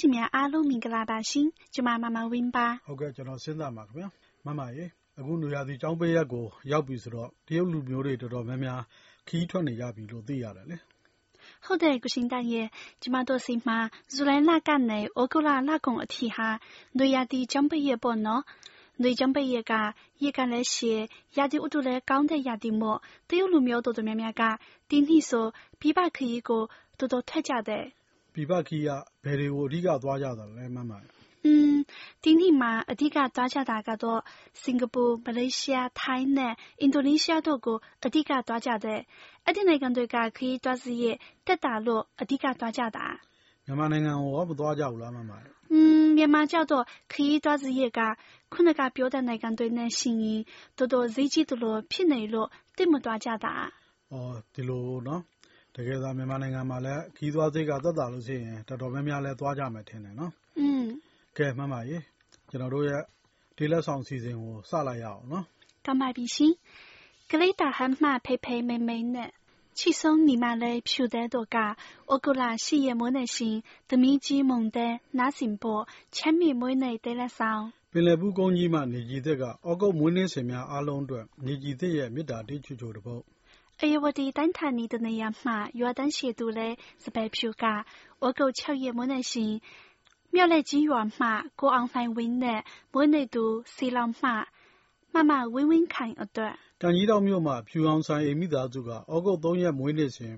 တော်သားရှင်များအားလုံးမင်္ဂလာပါရှင်။ကျွန်မမမဝင်းပါ။ဟုတ်ကဲ့ကျွန်တော်စဉ်းစားပါခင်ဗျာ။မမရေအခုနွေရာသီကျောင်းပေးရက်ကိုရောက်ပြီဆိုတော့တရုတ်လူမျိုးတွေတော်တော်များများခီးထွက်နေကြပြီလို့သိရတယ်လေ။ဟုတ်တယ်ကိုရှင်တန်ရဲ့ကျမတို့စီမှာဇူလိုင်လကနေဩဂုတ်လလကုန်အထိဟာနွေရာသီကျောင်းပေးရက်ပေါ့နော်။နွေကျောင်းပေးရက်ကရက်ကလည်းရှည်ရာသီဥတုလည်းကောင်းတဲ့ရာသီမို့တရုတ်လူမျိုးတော်တော်များများကဒီနှစ်ဆိုပြပခရီးကိုတော်တော်ထွက်ကြတယ်။ ပြည်ပခရီးက ဘယ်တွေကို အဓိက သွားကြတာလဲ မမိုင်။ဒီနှစ်မှာ အဓိက သွားကြတာကတော့ စင်ကာပူ၊မလေးရှား၊ထိုင်းနဲ့ အင်ဒိုနီးရှားတို့ကို အဓိက သွားကြတယ်။အဲဒီနိုင်ငံတွေက ခရီးသွားစရိတ် သက်သာလို့ အဓိက သွားကြတာ။မြန်မာနိုင်ငံကိုရော မသွားကြဘူးလား မမိုင်။မြန်မာကျတော့ ခရီးသွားစရိတ်က ခုနကပြောတဲ့ နိုင်ငံတွေနဲ့ ယှဉ်ရင် တော်တော်ဈေးကြီးသလို ဖြစ်နေလို့ သိပ်မသွားကြတာ။ဒီလိုနော် တကယ်သာ မြန်မာနိုင်ငံမှာလည်း ခရီးသွားစရိတ်က သက်သာလို့ရှိရင် တော်တော်များများလည်း သွားကြမယ်ထင်တယ်နော်။อืม ကဲ မမရေ ကျနော်တို့ရဲ့ဒေးလက်ဆောင်အစီအစဉ်ကို စလိုက်ရအောင်နော်။ကောင်းပါပြီရှင်။ကလေးတာဟန်းမှဖေဖေမေမေနဲ့ချစ်ဆုံးညီမလေးဖြူတဲ့တို့က ဩဂုတ်လ ၈ ရက်မွေးနေ့ရှင်သမီးကြီးမုန်တဲ့နားစင်ဖို့ ချမ်းမြေမွေးနေ့ဒေးလက်ဆောင် ပင်လယ်ဘူးကုန်းကြီးမှ နေကြည်သစ်က ဩဂုတ်မွေးနေ့ရှင်များအားလုံးအတွက် နေကြည်သစ်ရဲ့ မေတ္တာတေးချိုချိုတစ်ပု ဒ်အေရဝတီတိုင်းဌာနီ的那样嘛，约旦写读嘞是白票噶，我够巧也没耐心。မြောက်လက်ကြီးရွာမှကိုအောင်လှိုင်ဝင်းနဲ့မွေးနေ့သူစီလောင်မှမမဝင်းဝင်းခိုင်အတွက်တန်ကြီးတော်မြို့မှာဖြူအောင်ဆိုင်အိမ်မိသားစုကဩဂုတ်3ရက်မွေးနေ့စဉ်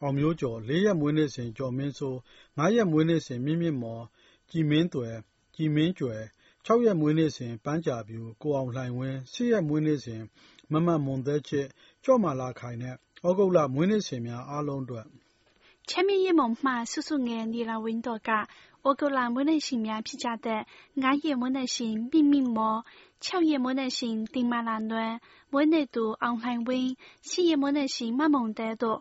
အောင်မျိုးကျော်4ရက်မွေးနေ့စဉ်ကျော်မင်းစိုး5ရက်မွေးနေ့စဉ်မြင့်မြင့်မော်ကြည်မင်းသွယ်ကြည်မင်းကျွယ်6ရက်မွေးနေ့စဉ်ပန်းကြာပြူကိုအောင်လှိုင်ဝင်း10ရက်မွေးနေ့စဉ်မမမွန်သက်ချစ် ကျော့မာလာခိုင်နဲ့ ဩဂုတ်လ မွေးနေ့ရှင်များအားလုံးအတွက် ချမ်းမြေ့ရမုံမှဆုစုငယ်နေလာဝင်းတော်က ဩဂုတ်လ မွေးနေ့ရှင်များဖြစ်ကြတဲ့9ရက်မွေးနေ့ရှင် မိမိမော6ရက်မွေးနေ့ရှင် တင်မာလာနွမ်းမွေးနေ့သူ အောင်လှိုင်ဝင်း10ရက်မွေးနေ့ရှင် မမုံတဲတို့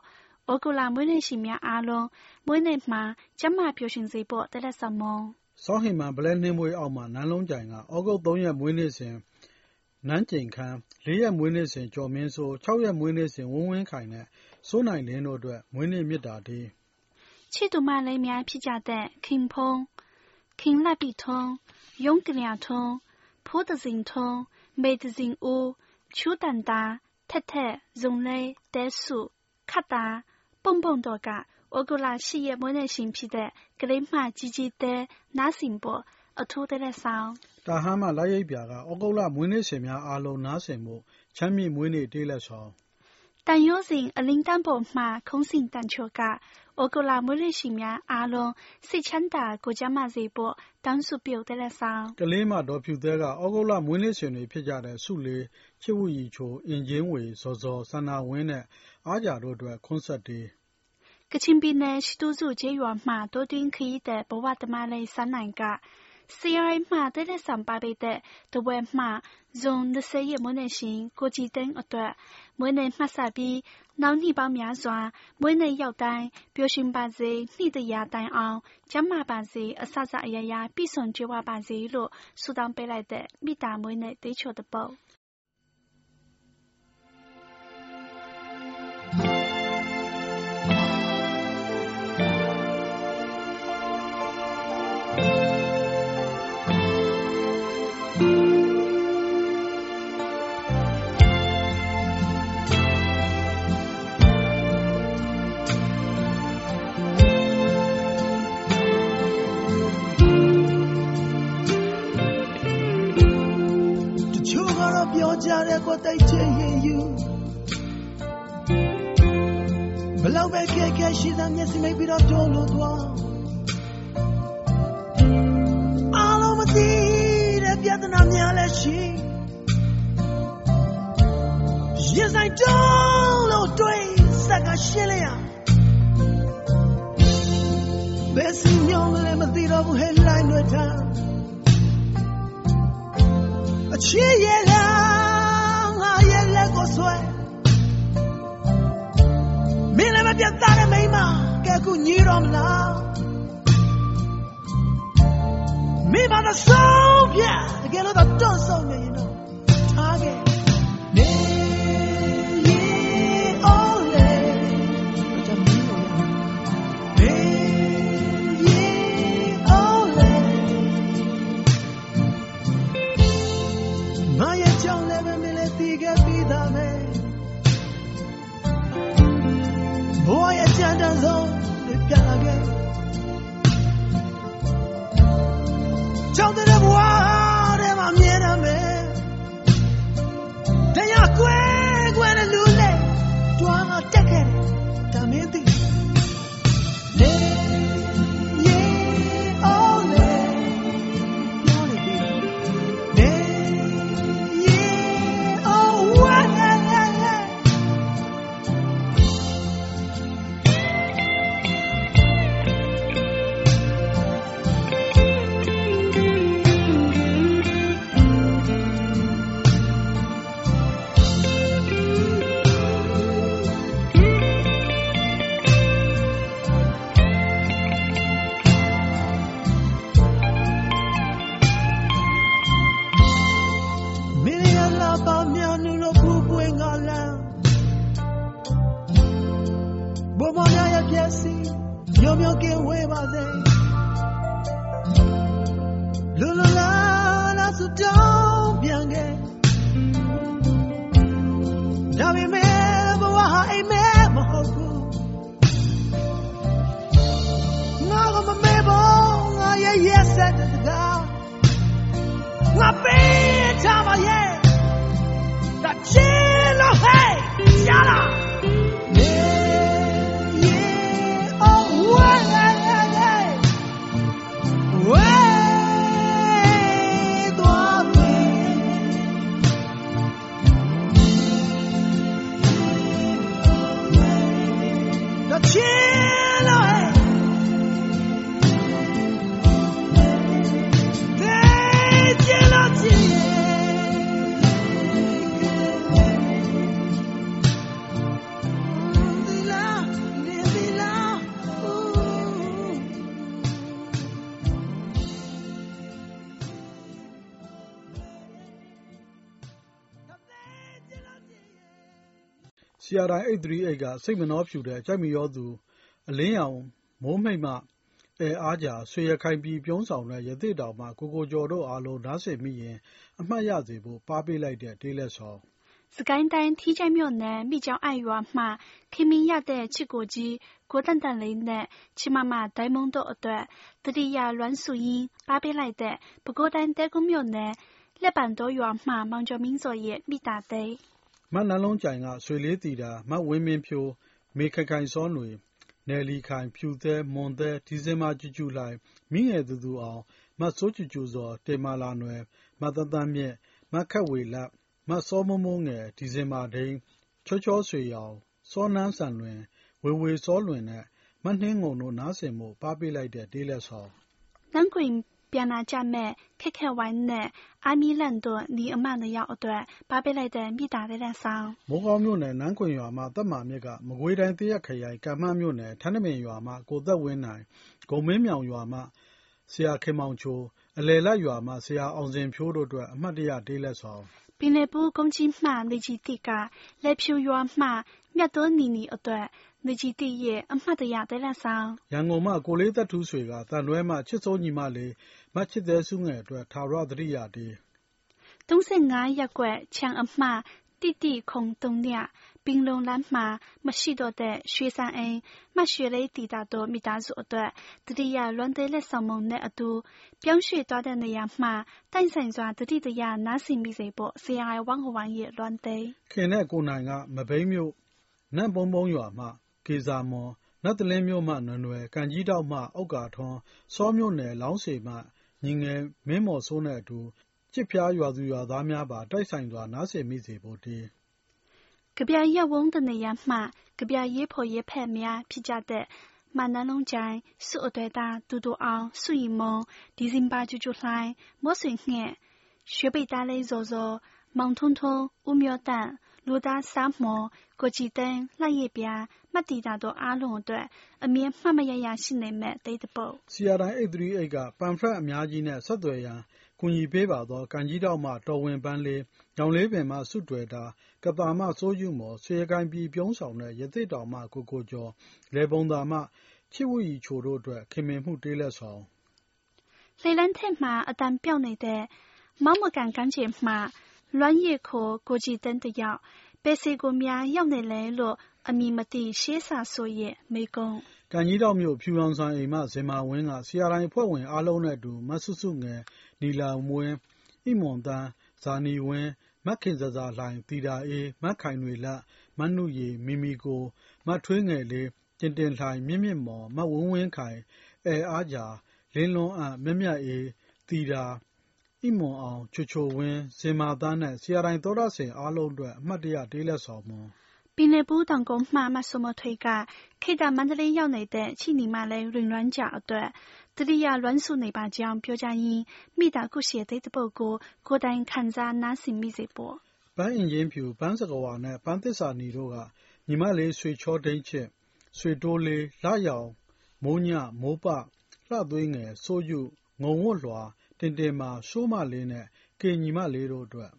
ဩဂုတ်လ မွေးနေ့ရှင်များအားလုံး မွေးနေ့မှာ ကျမပျော်ရွှင်စေဖို့တလက်ဆောင်မုံစောဟင်မှန် ဘလဲနှင်းမွေးအောက်မှာ နန်းလုံးကြိုင်က ဩဂုတ်3ရက် မွေးနေ့စဉ် နန်းကျိန်ခမ်း ၄ ရက်မွေးနေ့စဉ် ကျော်မင်းစိုး ၆ ရက်မွေးနေ့စဉ် ဝင်းဝင်းခိုင်နဲ့ စိုးနိုင်လင်းတို့အတွက် မွေးနေ့မေတ္တာတေး ချစ်သူမလေးများဖြစ်ကြတဲ့ ခင်ဖုံးခင်လှပီထုံးယုံကလျာထုံးဖိုးတစင်ထုံးမေတစင်ဦး ချူတန်တာ ထက်ထက် ဇုံလေးတဲစုခတ်တာ蹦蹦တို့ကဩဂုတ်လ ၈ ရက် မွေးနေ့ရှင်ဖြစ်တဲ့ ကလေးမ ကြီးကြီးတဲနားစင်ပေါ် အထူးတဲ့ဆောင်တာဟမ်းမှလိုက်ရိပ်ပြာကဩဂုတ်လမွေးနေ့ရှင်များအားလုံးနားဆင်မှုချမ်းမြေ့မွေးနေ့တေးလက်ဆောင်တန်ရိုးစဉ်အလင်းတန်းပေါ်မှာခုံးစင်တန်ချိုကဩဂုတ်လမွေးနေ့ရှင်များအားလုံးစိတ်ချမ်းသာကိုကြမ်းမစေဖို့တန်းစုပြုတ်တဲ့လက်ဆောင်ကလေးမတော်ဖြူသဲကဩဂုတ်လမွေးနေ့ရှင်တွေဖြစ်ကြတဲ့စုလေးချစ်ဝူရီချိုအင်ဂျင်ဝေဇော်ဇော်စန္နာဝင်းနဲ့အားကြတို့အတွက်ခွန်းဆက်တေးကချင်ပြည်နယ်ရှိတူးစုကျေးရွာမှာတိုးတင်းခရီးတဲ့ဘဝတမလေးစန်းနိုင်က CRI မှတက်လက်ဆောင်ပါပေးတဲ့တပွဲမှဇွန်20ရက်မွေးနေ့ရှင်ကိုကြည်သိန်းအတွက်မွေးနေ့မှတ်စပြီးနောက်နှစ်ပေါင်းများစွာမွေးနေ့ရောက်တိုင်းပျော်ရွှင်ပါစေနှစ်တရာတိုင်အောင်ကျန်းမာပါစေအဆအအရာရာပြည့်စုံကြွယ်ဝပါစေလို့ဆုတောင်းပေးလိုက်တဲ့မိသားမွေးနေ့တေးချိုတဲ့ပုတ် ကြတဲ့ကိုတိတ်ချင်ရင်ယူဘလောက်ပဲခက်ခဲရှိတဲ့မျက်စိမိတ်ပြီးတော့တိုးလို့သွားအားလုံးမသိတဲ့ပြဿနာများလဲရှိရင်ဆိုင်တုံးလို့တွေးစက်ကရှင်းလိုက်ရဘယ်စီညောင်းလဲမသိတော့ဘူးဟဲ့လိုက်လွတ်တာအချစ်ရဲ့လား ပြတ်သားတဲ့မိန်းမကဲခုညီတော်မလားမိမသာဆုံးပြတကယ်လို့တော့တွန့်ဆုံးနေရင်တော့ထားခဲ့ တွေ မျောမျောကင်းဝဲပါစေလူလူလာလာစတောင်းပြန်ခဲ့ဒါပေမဲ့ဘဝဟာအိမ်မဲမဟုတ်ဘူးငါကမမေဘော ရာတိုင်း838 က စိတ်မနှောဖြူတဲ့ကြိုက်မရောသူ အလင်းရောင် မိုးမိတ်မှအဲအားကြာ ဆွေရခိုင်ပြည် ပြုံးဆောင်တဲ့ ရသေ့တောင်မှ ကိုကိုကျော်တို့အားလုံး နားဆင်မိရင် အမှတ်ရစေဖို့ ပါပေးလိုက်တဲ့ တေးလက်ဆောင်စကိုင်းတိုင်း ထီးချိုင်မြို့နယ် မိကျောင်း爱ရွာမှ ခင်မင်ရတဲ့ ချစ်ကိုကြီး ကိုတန်တန်လေးနဲ့ ချစ်မမ ဒိုင်းမုံတို့အတွက်တတိယလွမ်းစုရင်း ပါပေးလိုက်တဲ့ ပဲခူးတိုင်းတဲကုန်းမြို့နယ် လက်ပံတော်ရွာမှ မောင်ကျော်မင်းစောရဲ့ မိသားသိန်း မနှလုံးကြိုင်က ဆွေလေးတီတာ မဝင်းမင်းဖြိုး မေခခိုင်စောနွေ နယ်လီခိုင် ဖြူသဲ မွန်သဲ ဒီဇင်ဘာကျူကျူလိုက်မိငယ်သူသူအောင် မစိုးကျူကျူစောတေမာလာနွယ်မတန်းတန်းမြက်မခက်ဝေလက်မစောမမိုးငယ် ဒီဇင်ဘာဒိန်း ချောချောဆွေရောင် စောနန်းဆန်လွင် ဝေဝေစောလွင်နဲ့ မနှင်းငုံတို့ နားဆင်မှုပါပေးလိုက်တဲ့ တေးလက်ဆောင် ပြန်လာကြမယ့် ခက်ခက်ဝိုင်းနဲ့阿米လန့်တို့ ညီအမနှစ်ယောက်အတွက် ပေးပို့လိုက်တဲ့ မေတ္တာရပ်ခံစောင်။မိုးကောင်းမြို့နယ်၊နန်းခွင်ရွာမ သက်မာမြစ်က မကွေးတိုင်း သရက်ခရိုင်၊ကံမမြို့နယ်၊ထန်းတပင်ရွာမ ကိုသက်ဝင်းနိုင်၊ဂုန်မင်းမြောင်ရွာမ ဆရာခင်မောင်ချို၊အလယ်လတ်ရွာမ ဆရာအောင်ဇင်ဖြိုးတို့အတွက် အမှတ်တရ တေးလက်ဆောင်။ပင်လည်ဘူးကုန်းကြီးမှ နေချီသစ်က လယ်ဖြူရွာမှ မြတ်သွန်းနီနီအတွက် နေချီသစ်ရဲ့ အမှတ်တရ တေးလက်ဆောင်။ရန်ကုန်မှ ကိုလေးသတ္ထုဆွေက သံတွဲမှ ချစ်စိုးညီမလေး မချစ်တဲ့စုငယ်အတွက်ထာဝရသတိရတေး 东山岸一拐抢阿妈，弟弟空东俩，冰龙蓝马，没许多的雪山恩，没雪雷地大多米大做对，这里呀乱得来上门那一度，表雪大的那样嘛，但山抓这里的呀那是米谁不，是爱往个玩意乱得。 ခင်တဲ့ကိုနိုင်ကမဘိမ်းမြို့နတ်ဘုံဘုံရွာမှကေဇာမွန်နတ်တလင်းမြို့မှနွယ်နွယ်ကံကြီးတောက် ညီငယ်မင်းမော်စိုးနဲ့အတူ ကျစ်ဖျားရွာသူရွာသားများပါ တိုက်ဆိုင်စွာ နားဆင်မိစေဖို့တည်း။ကဗျာရပ်ဝန်းတနေရာမှာ ကဗျာရေးဖော်ရေးဖက်များဖြစ်ကြတဲ့ မနန်းလုံးကြိုင်၊စစ်အုပ်ဒေါက်တာတူတူအောင်၊ဆုရည်မွန်၊ဒီဇင်ဘာဂျူဂျူလှိုင်၊မွတ်ဆွေငှက်၊ရွှေပိဿာလိပ်ဇော်ဇော်၊မောင်ထွန်းထွန်း၊ဦးမျိုးသန့်၊လူသားစာမော်၊ကိုဂျီသင်း၊လှရဲ့ပြာ မှတ်တည်တာတွေအားလုံးအတွက် အမြဲ မှတ်မရရ ရှိနေမယ့် သေးသပုဒ် ဆရာတိုင် 838 က ပန်ဖလက်အများကြီးနှင့် ဆက်သွယ်ရန် ကူညီပေးပါသော ကံကြီးထောင့်မှ တော်ဝင်ပန်းလေး၊ရောင်လေးပင်မှ ဆုတွယ်တာ၊ကသာမှ စိုးယုမော်၊ဆွေကိုင်ပြည်ပြုံးဆောင်နှင့် ရသေ့တောင်မှ ကိုကိုကျော်၊လယ်ပုံသာမှ ချစ်ဝတ်ရည်ချိုတို့အတွက် ခင်မင်မှုတေးလက်ဆောင်။လေလံထိပ်မှာ အသံပျောက်နေတဲ့ မောင်းမကန်ကမ်းခြေမှာ လွမ်းရည်ခို ကိုယ်ချီသင်းတစ်ယောက် များရောက်နေလဲလို့အမည်မသိရှေးစာဆိုရဲ့မေကုံး။ကံကြီးထောင့်မြို့ဖြူရောင်ဆိုင်အိမ်မဇင်မာဝင်းက CRI အဖွဲ့ဝင်အားလုံးနဲ့အတူမစုစုငယ်၊နီလာဝင်း၊အိမွန်သန်း၊ဇာနည်ဝင်း၊မခင်ဇာဇာလှိုင်၊သီတာအေး၊မခိုင်နွေလတ်၊မနုရီ၊မီမီကို၊မထွေးငယ်လေး၊တင်တင်လှိုင်၊မြင့်မြင့်မော်၊မဝင်းဝင်းခိုင်၊အယ်အားဂျာ၊လင်းလွန်းအံ့၊မြတ်မြတ်အေး၊သီတာ၊ အိမွန်အောင်၊ချိုချိုဝင်း၊ဇင်မာသန်းနဲ့ CRI သောတရှင်အားလုံးအတွက် အမှတ်တရ တေးလက်ဆောင်မွန် ပင်လယ်ဘူးတောင်ကုန်းမှ မဆိုမထွေကခေတ္တမန္တလေးရောက်နေတဲ့ ချစ်နီမလေးရင်လွမ်းကြအတွက်တတိယလွမ်းစုနေပါကြောင်း ပြောကြရင်း မိသားခုရှည်သိတဲ့ပုတ်ကို ကိုယ်တိုင်ခံစားနားဆင်မိစေပေါ့ပန်းအင်ချင်းဖြူ ပန်းစကဝါနဲ့ ပန်းသစ္စာနီတို့က ညီမလေးဆွေချောဒိန်းချစ်ဆွေတိုးလေး လရောင် မိုးည မိုးပ လှသွေးငယ် စိုးယူငုံဝတ်လွှာ တင်တင်မာရှိုးမလေးနဲ့ကေညီမလေးတို့အတွက်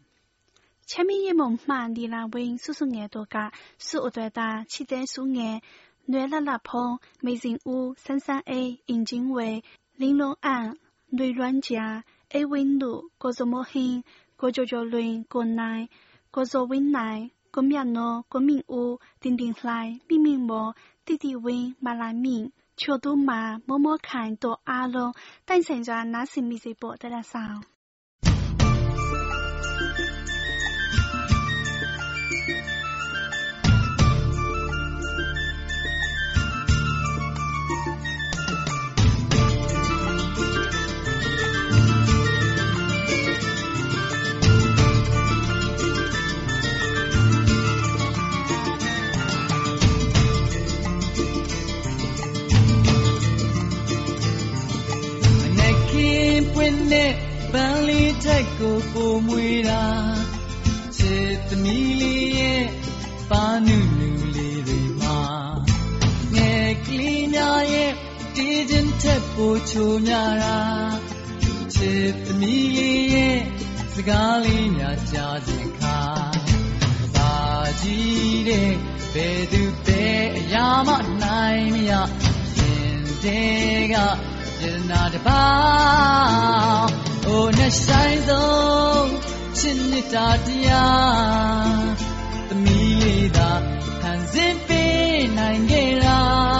前面一梦满里拉温叔叔眼多噶，是我对的，期待苏眼，暖了拉碰，美人屋，三三 A，尹经纬，玲珑岸，内软家，A 温路，过做莫hin，过九九轮，过奶，过做温奶，过面诺，过面屋，丁丁来，明明莫，弟弟温，马拉面。 秋都嘛，摸摸看到阿龙，但现在那是米子波的了少。 ပိုမွေတာချစ်သမီးလေးရဲ့ပါနုနုလေးတွေမှာငယ်ကလေးများရဲ့တည်ခြင်းထက်ပိုချိုများတာချစ်သမီးလေးရဲ့စကားလေးများကြားခြင်းခါပါကြီးတဲ့ဘယ်သူပဲအရာမနိုင်မရရှင်တဲ့ကယနာတပါ အိုနဲ့ဆိုင်ဆုံးချစ်မြတ်တာတရားသမီးလေးသာခံစင်ပေးနိုင်ခဲ့တာ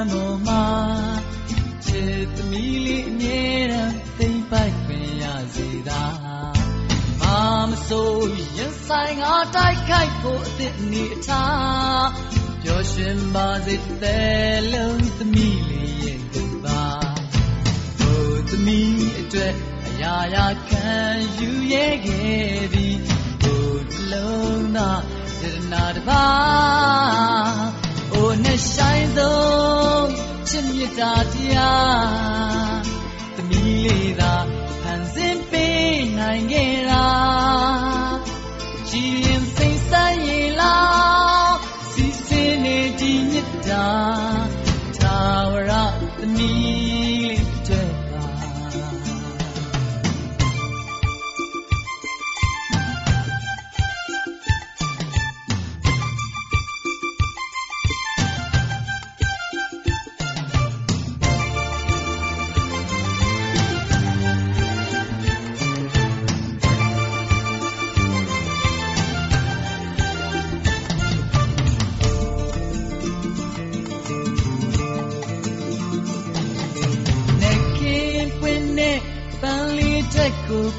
မ်းပေါ်မှာချစ်သမီးလေးအမြဲတမ်းသိမ့်ပိုက်ခွင့်ရစေသာမာမဆိုရင်ဆိုင်ငါတိုက်ခိုက်ဖို့အသည့်အနေအထားပျော်ရွှင်ပါစေတဲ့လုံးသမီးလေးရဲ့သူပါဟိုသမီးအတွက်အရာရာခံယူရဲ့ခဲ့သည်ဟိုလုံးသားစေတနာတပါ တ်တာတရားသမီးလေးသာဖန်ဆင်းပေးနိုင်ခဲ့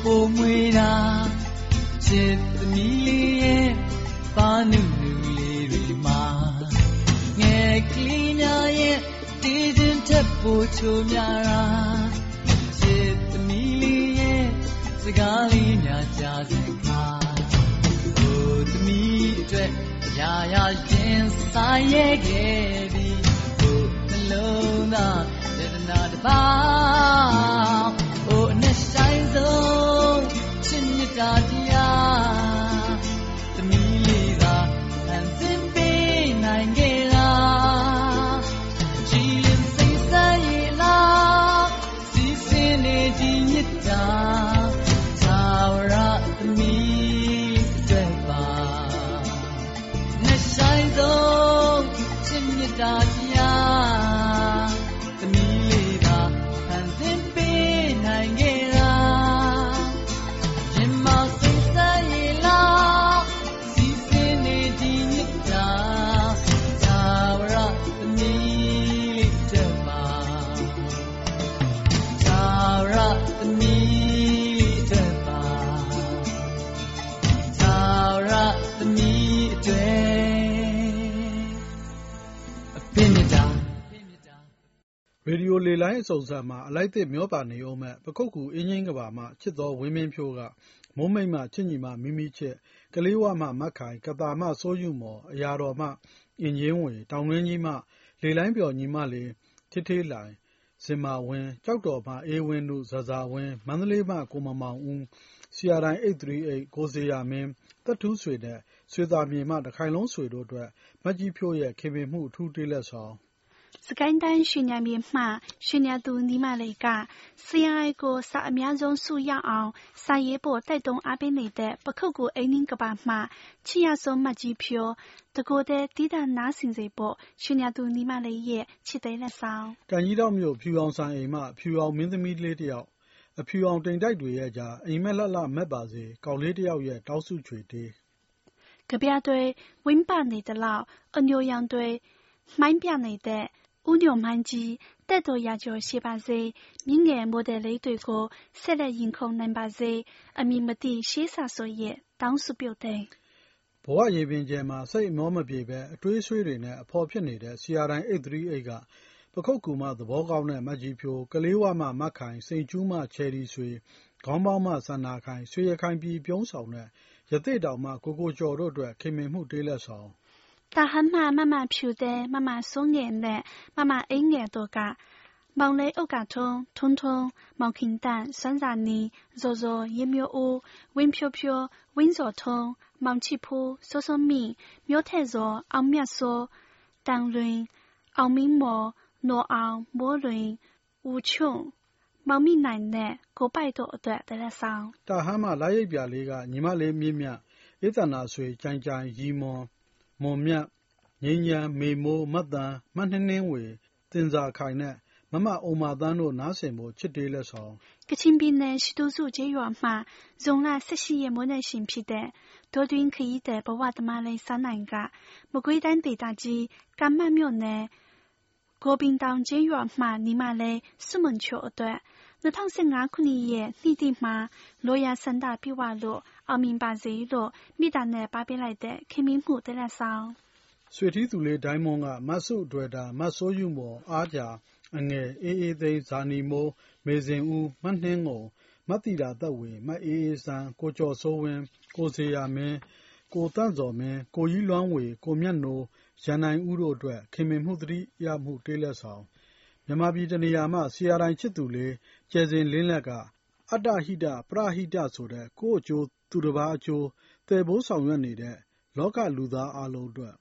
ပိုမွေတာချစ်သမီးလေးရဲ့ပါနုနုလေးတွေမှာငယ်ကလေးများရဲ့တည်ခြင်းထက်ပိုချိုများတာချစ်သမီးလေးရဲ့စကားလေးများကြားစကားဟိုသမီးအတွက်ရာရာရင်ဆိုင်ရဲ့ခဲ့ပြီဘုနှလုံးသားယတနာတပါအိုအနှစ်ဆိုင်ဆုံးချ စ် ရေဒီယိုလေလိုင်းအစုံစမ်းမှာ အလိုက်သစ် မျောပါနေအောင်မဲ့ ပခုတ်ကူ အင်းချင်းကဘာမှ ချစ်တော်ဝင်းမင်းဖြိုးကမုံမိတ်မှ ချစ်ညီမမိမိချစ် ကလေးဝမှမတ်ခိုင်ကတာမှ စိုးယူမော် အရာတော်မှအင်ချင်းဝေ တောင်ရင်းကြီးမှ လေလိုင်းပြော်ညီမလေးထစ်ထေးလိုင်စင်မာဝင်းကြောက်တော်မှ အေးဝင်းတို့ဇဇာဝင်း မန္တလေးမှ ကိုမမောင်ဦးစီယာတိုင်း838 ကိုစေရမင်းတက်ထူးဆွေနဲ့ ဆွေသားမြေမှ တခိုင်လုံးဆွေတို့အတွက်မတ်ကြီးဖြိုးရဲ့ ခင်မင်မှု အထူးတေးလက်ဆောင် စကိုင်းတိုင်းရွှေညံမြေမှ ရွှေညံသူနီမလေးက CRI ကို စာအများဆုံးစုရအောင် စာရေးဖို့ တိုက်တွန်းအားပေးနေတဲ့ ပခုတ်ကူအိမ်နင်းကပါမှချစ်ရဆုံးမတ်ကြီးဖြိုး တကိုယ်တည်းတီးတာနားဆင်စေဖို့ ရွှေညံသူနီမလေးရဲ့ချစ်တဲ့လက်ဆောင်ကံကြီးတော့မြို့ ဖြူအောင်ဆိုင်အိမ်မှ ဖြူအောင်မင်းသမီးလေးတစ်ယောက် အဖြူအောင်တိမ်တိုက်တွေရဲ့ကြား အိမ်မက်လှလှမက်ပါစေ ကောက်လေးတစ်ယောက်ရဲ့ တောက်စုချွေတေး ကဗျာတွေ ဝင်းပနေတဲ့လောက် အညိုရောင်တွေ မှိုင်းပြနေတဲ့ ဦးညိုမှန်းကြီး တက်တော်ရာကျော်ရှိပါစေ မြင့်ငယ်မိုဒယ်လေးတွေကို ဆက်လက်ရင်ခုန်နိုင်ပါစေ အမည်မသိ ရှေးစာဆိုရဲ့ တောင်းစုပြုတ်တဲ့ဘဝရေပင်ကျဲမှာ စိတ်အမောမပြေပဲအတွေးဆွေးတွေနဲ့ အဖော်ဖြစ်နေတဲ့ CR9 838ကပခုတ်ကူမ သဘောကောင်းတဲ့မတ်ကြီးဖြိုးကလေးဝမှမတ်ခိုင် စိန်ကျူးမှချယ်ရီဆွေ ခေါင်းပေါင်းမှစန္နာခိုင်ဆွေရခိုင်ပြည် ပြုံးဆောင်တဲ့ ရသေးတောင်မှကိုကိုကျော်တို့အတွက် ခင်မင်မှုတေးလက်ဆောင် 大汉妈妈妈飘的，妈妈送眼的，妈妈爱眼多个。望你屋架通，通通望平淡，酸啥呢？热热也没有乌，温飘飘，温热通，望起铺，嗦嗦米，苗太热，熬面嗦，当润，熬面馍，糯熬馍润，无穷。မောင်မိနိုင်တဲ့ကိုပိုက်တို့အတွက်တရက်ဆောင် တာဟမ်းမှလာရိပ်ပြလေးကညီမလေးမြင့်မြတ်ဧတနာဆွေကြိုင်ကြိုင်ရီမွန် မွန်မြတ်ငိမ့်ညံမေမိုးမတ်တန်မတ်နှင်းနှင်းဝေတင်စာခိုင်နဲ့ မမအုံမာတန်းတို့ နားဆင်ဖို့ ချစ်တေးလက်ဆောင် ကချင်ပြည်နယ် ရှိတူစုကျေးရွာမှဇုံလ18ရက်မွေးနေ့ရှင်ဖြစ်တဲ့ဒေါ်တွင်ခရီးတဲ့ဘဝသမားလေးစန်းနိုင်က မကွေးတိုင်းဒေသကြီးကမ္မတ်မြို့နယ်ကိုပင်တောင်ကျေးရွာမှနီမလေးစွမွန်ချိုအတွက် 2015ခုနှစ်ရဲ့နေ့တိမှာလိုရာစန္ဒပြဝလို့ အောင်မြင်ပါစေလို့မိသားနဲ့ပါပေးလိုက်တဲ့ ခင်မင်းမှုတဲ့လက်ဆောင်ဆွေထီးသူလေးဒိုင်းမွန်ကမတ်စုအတွဲတာမတ်ဆိုးယူမော်အားကြအငယ် အေးအေးသိန်း ဇာနီမိုး မေစင်ဦးမတ်နှင်းငုံမတ်တီတာသက်ဝေမတ်အေးအေးစံကိုကျော်စိုးဝင်း ကိုစေရမင်း ကိုတန့်စော်မင်း ကိုကြီးလွမ်းဝေ ကိုမြတ်နိုး ရန်နိုင်ဦးတို့အတွက် ခင်မင်မှုတတိယမှု တေးလက်ဆောင် မြန်မာပြည်တနေရာမှဆီယာတိုင်းချစ်သူလေး ကျဲစင်လင်းလက်က အတ္တဟိတ ပရဟိတဆိုတဲ့ ကိုယ့်အကျိုး သူတစ်ပါးအကျိုးတည်ဖို့ဆောင်ရွက်နေတဲ့ လောကလူသားအလုံးအတွက်